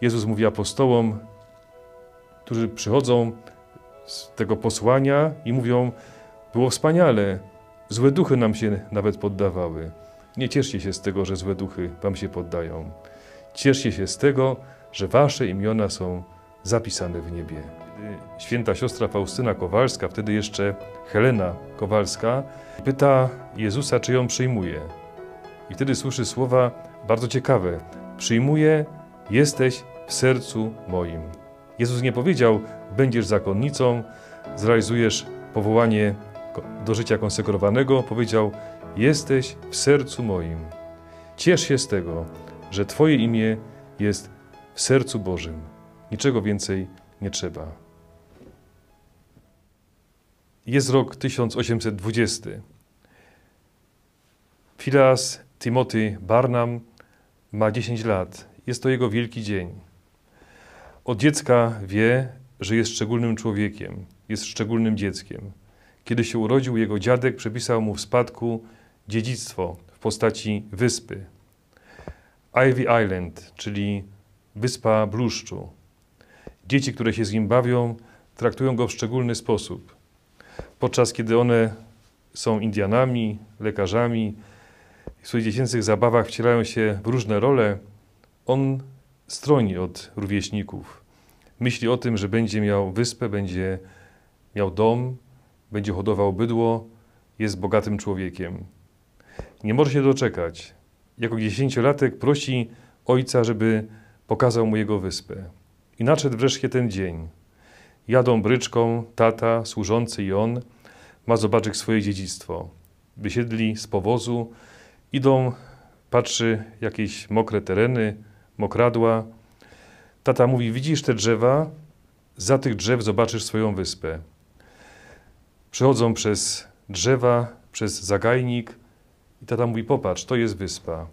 Jezus mówi apostołom, którzy przychodzą z tego posłania i mówią: Było wspaniale, złe duchy nam się nawet poddawały. Nie cieszcie się z tego, że złe duchy wam się poddają. Cieszcie się z tego, że wasze imiona są zapisane w niebie. Święta siostra Faustyna Kowalska, wtedy jeszcze Helena Kowalska, pyta Jezusa, czy ją przyjmuje. I wtedy słyszy słowa bardzo ciekawe: Przyjmuję, jesteś w sercu moim. Jezus nie powiedział: Będziesz zakonnicą, zrealizujesz powołanie do życia konsekrowanego. Powiedział: Jesteś w sercu moim. Ciesz się z tego, że Twoje imię jest w sercu Bożym. Niczego więcej nie trzeba. Jest rok 1820. Filas Timothy Barnum ma 10 lat. Jest to jego wielki dzień. Od dziecka wie, że jest szczególnym człowiekiem, jest szczególnym dzieckiem. Kiedy się urodził, jego dziadek przepisał mu w spadku dziedzictwo w postaci wyspy. Ivy Island, czyli wyspa bluszczu. Dzieci, które się z nim bawią, traktują go w szczególny sposób. Podczas kiedy one są Indianami, lekarzami, w swoich dziecięcych zabawach wcielają się w różne role, on stroni od rówieśników. Myśli o tym, że będzie miał wyspę, będzie miał dom, będzie hodował bydło, jest bogatym człowiekiem. Nie może się doczekać. Jako dziesięciolatek prosi ojca, żeby pokazał mu jego wyspę. I nadszedł wreszcie ten dzień. Jadą bryczką tata, służący i on, ma zobaczyć swoje dziedzictwo. Wysiedli z powozu, idą, patrzy jakieś mokre tereny, mokradła. Tata mówi: Widzisz te drzewa? Za tych drzew zobaczysz swoją wyspę. Przechodzą przez drzewa, przez zagajnik i tata mówi: Popatrz, to jest wyspa.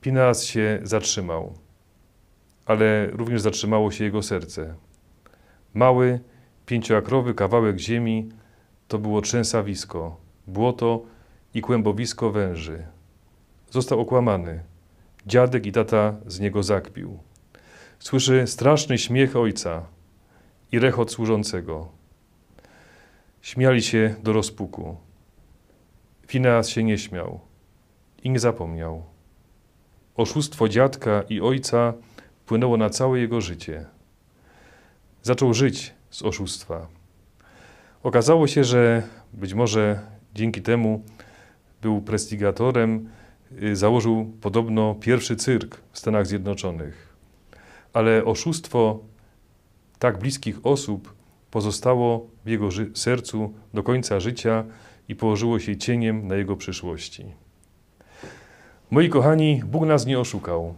Pineas się zatrzymał, ale również zatrzymało się jego serce. Mały, pięcioakrowy kawałek ziemi to było trzęsawisko, błoto i kłębowisko węży. Został okłamany. Dziadek i tata z niego zakpił. Słyszy straszny śmiech ojca i rechot służącego. Śmiali się do rozpuku. Fineas się nie śmiał i nie zapomniał. Oszustwo dziadka i ojca płynęło na całe jego życie. Zaczął żyć z oszustwa. Okazało się, że być może dzięki temu był prestigatorem, założył podobno pierwszy cyrk w Stanach Zjednoczonych. Ale oszustwo tak bliskich osób pozostało w jego sercu do końca życia i położyło się cieniem na jego przyszłości. Moi kochani, Bóg nas nie oszukał.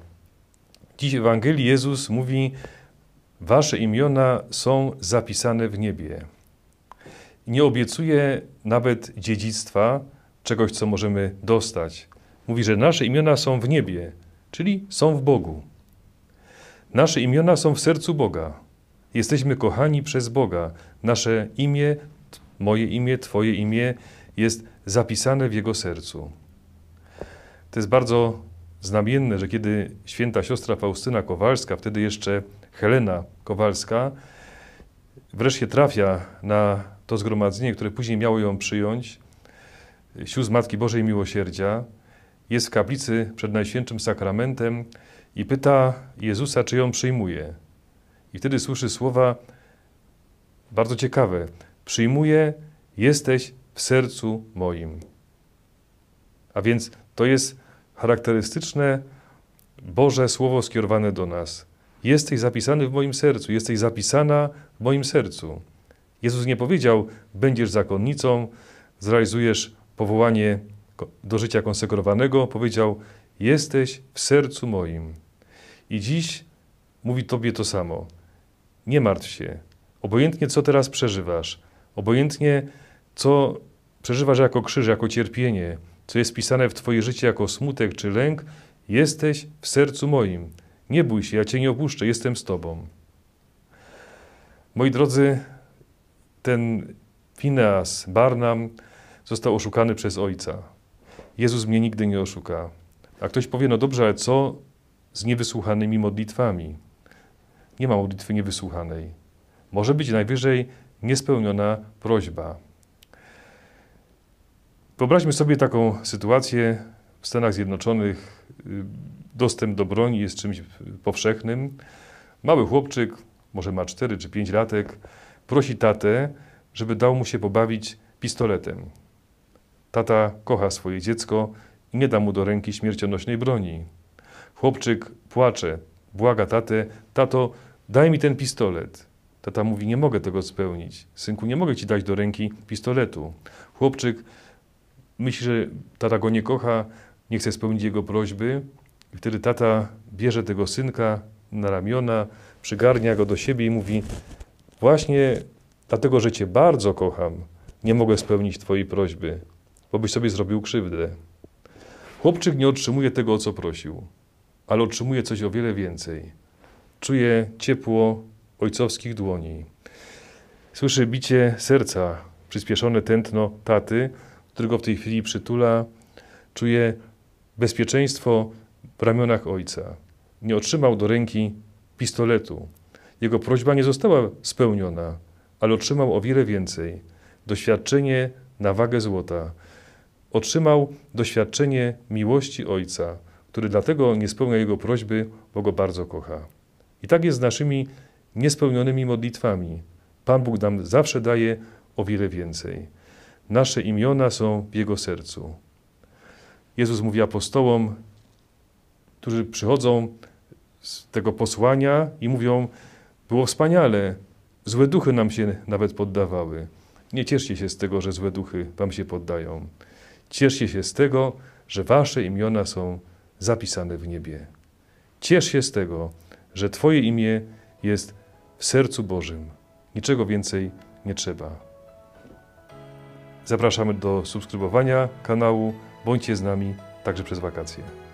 Dziś w Ewangelii Jezus mówi: Wasze imiona są zapisane w niebie. Nie obiecuje nawet dziedzictwa, czegoś, co możemy dostać. Mówi, że nasze imiona są w niebie, czyli są w Bogu. Nasze imiona są w sercu Boga. Jesteśmy kochani przez Boga. Nasze imię, moje imię, Twoje imię jest zapisane w Jego sercu. To jest bardzo znamienne, że kiedy święta siostra Faustyna Kowalska, wtedy jeszcze Helena Kowalska, wreszcie trafia na to zgromadzenie, które później miało ją przyjąć, sióstr Matki Bożej Miłosierdzia, jest w kaplicy przed Najświętszym Sakramentem i pyta Jezusa, czy ją przyjmuje. I wtedy słyszy słowa bardzo ciekawe. Przyjmuję, jesteś w sercu moim. A więc to jest charakterystyczne Boże Słowo skierowane do nas. Jesteś zapisany w moim sercu, jesteś zapisana w moim sercu. Jezus nie powiedział, będziesz zakonnicą, zrealizujesz powołanie do życia konsekrowanego, powiedział: Jesteś w sercu moim. I dziś mówi Tobie to samo. Nie martw się. Obojętnie, co teraz przeżywasz, obojętnie, co przeżywasz jako krzyż, jako cierpienie, co jest pisane w Twoje życie jako smutek czy lęk, jesteś w sercu moim. Nie bój się, ja Cię nie opuszczę, jestem z Tobą. Moi drodzy, ten Fineas Barnam został oszukany przez ojca. Jezus mnie nigdy nie oszuka. A ktoś powie, no dobrze, ale co z niewysłuchanymi modlitwami. Nie ma modlitwy niewysłuchanej. Może być najwyżej niespełniona prośba. Wyobraźmy sobie taką sytuację w Stanach Zjednoczonych. Dostęp do broni jest czymś powszechnym. Mały chłopczyk, może ma 4 czy 5 latek, prosi tatę, żeby dał mu się pobawić pistoletem. Tata kocha swoje dziecko i nie da mu do ręki śmiercionośnej broni. Chłopczyk płacze, błaga tatę, tato, daj mi ten pistolet. Tata mówi, nie mogę tego spełnić. Synku, nie mogę ci dać do ręki pistoletu. Chłopczyk myśli, że tata go nie kocha, nie chce spełnić jego prośby. I wtedy tata bierze tego synka na ramiona, przygarnia go do siebie i mówi: Właśnie dlatego, że Cię bardzo kocham, nie mogę spełnić Twojej prośby, bo byś sobie zrobił krzywdę. Chłopczyk nie otrzymuje tego, o co prosił, ale otrzymuje coś o wiele więcej. Czuje ciepło ojcowskich dłoni. Słyszy bicie serca, przyspieszone tętno taty, którego w tej chwili przytula. Czuje bezpieczeństwo w ramionach ojca. Nie otrzymał do ręki pistoletu. Jego prośba nie została spełniona, ale otrzymał o wiele więcej. Doświadczenie na wagę złota. Otrzymał doświadczenie miłości Ojca, który dlatego nie spełnia Jego prośby, bo Go bardzo kocha. I tak jest z naszymi niespełnionymi modlitwami. Pan Bóg nam zawsze daje o wiele więcej. Nasze imiona są w Jego sercu. Jezus mówi apostołom, którzy przychodzą z tego posłania i mówią: Było wspaniale, złe duchy nam się nawet poddawały. Nie cieszcie się z tego, że złe duchy wam się poddają. Cieszcie się z tego, że wasze imiona są zapisane w niebie. Ciesz się z tego, że Twoje imię jest w sercu Bożym. Niczego więcej nie trzeba. Zapraszamy do subskrybowania kanału. Bądźcie z nami także przez wakacje.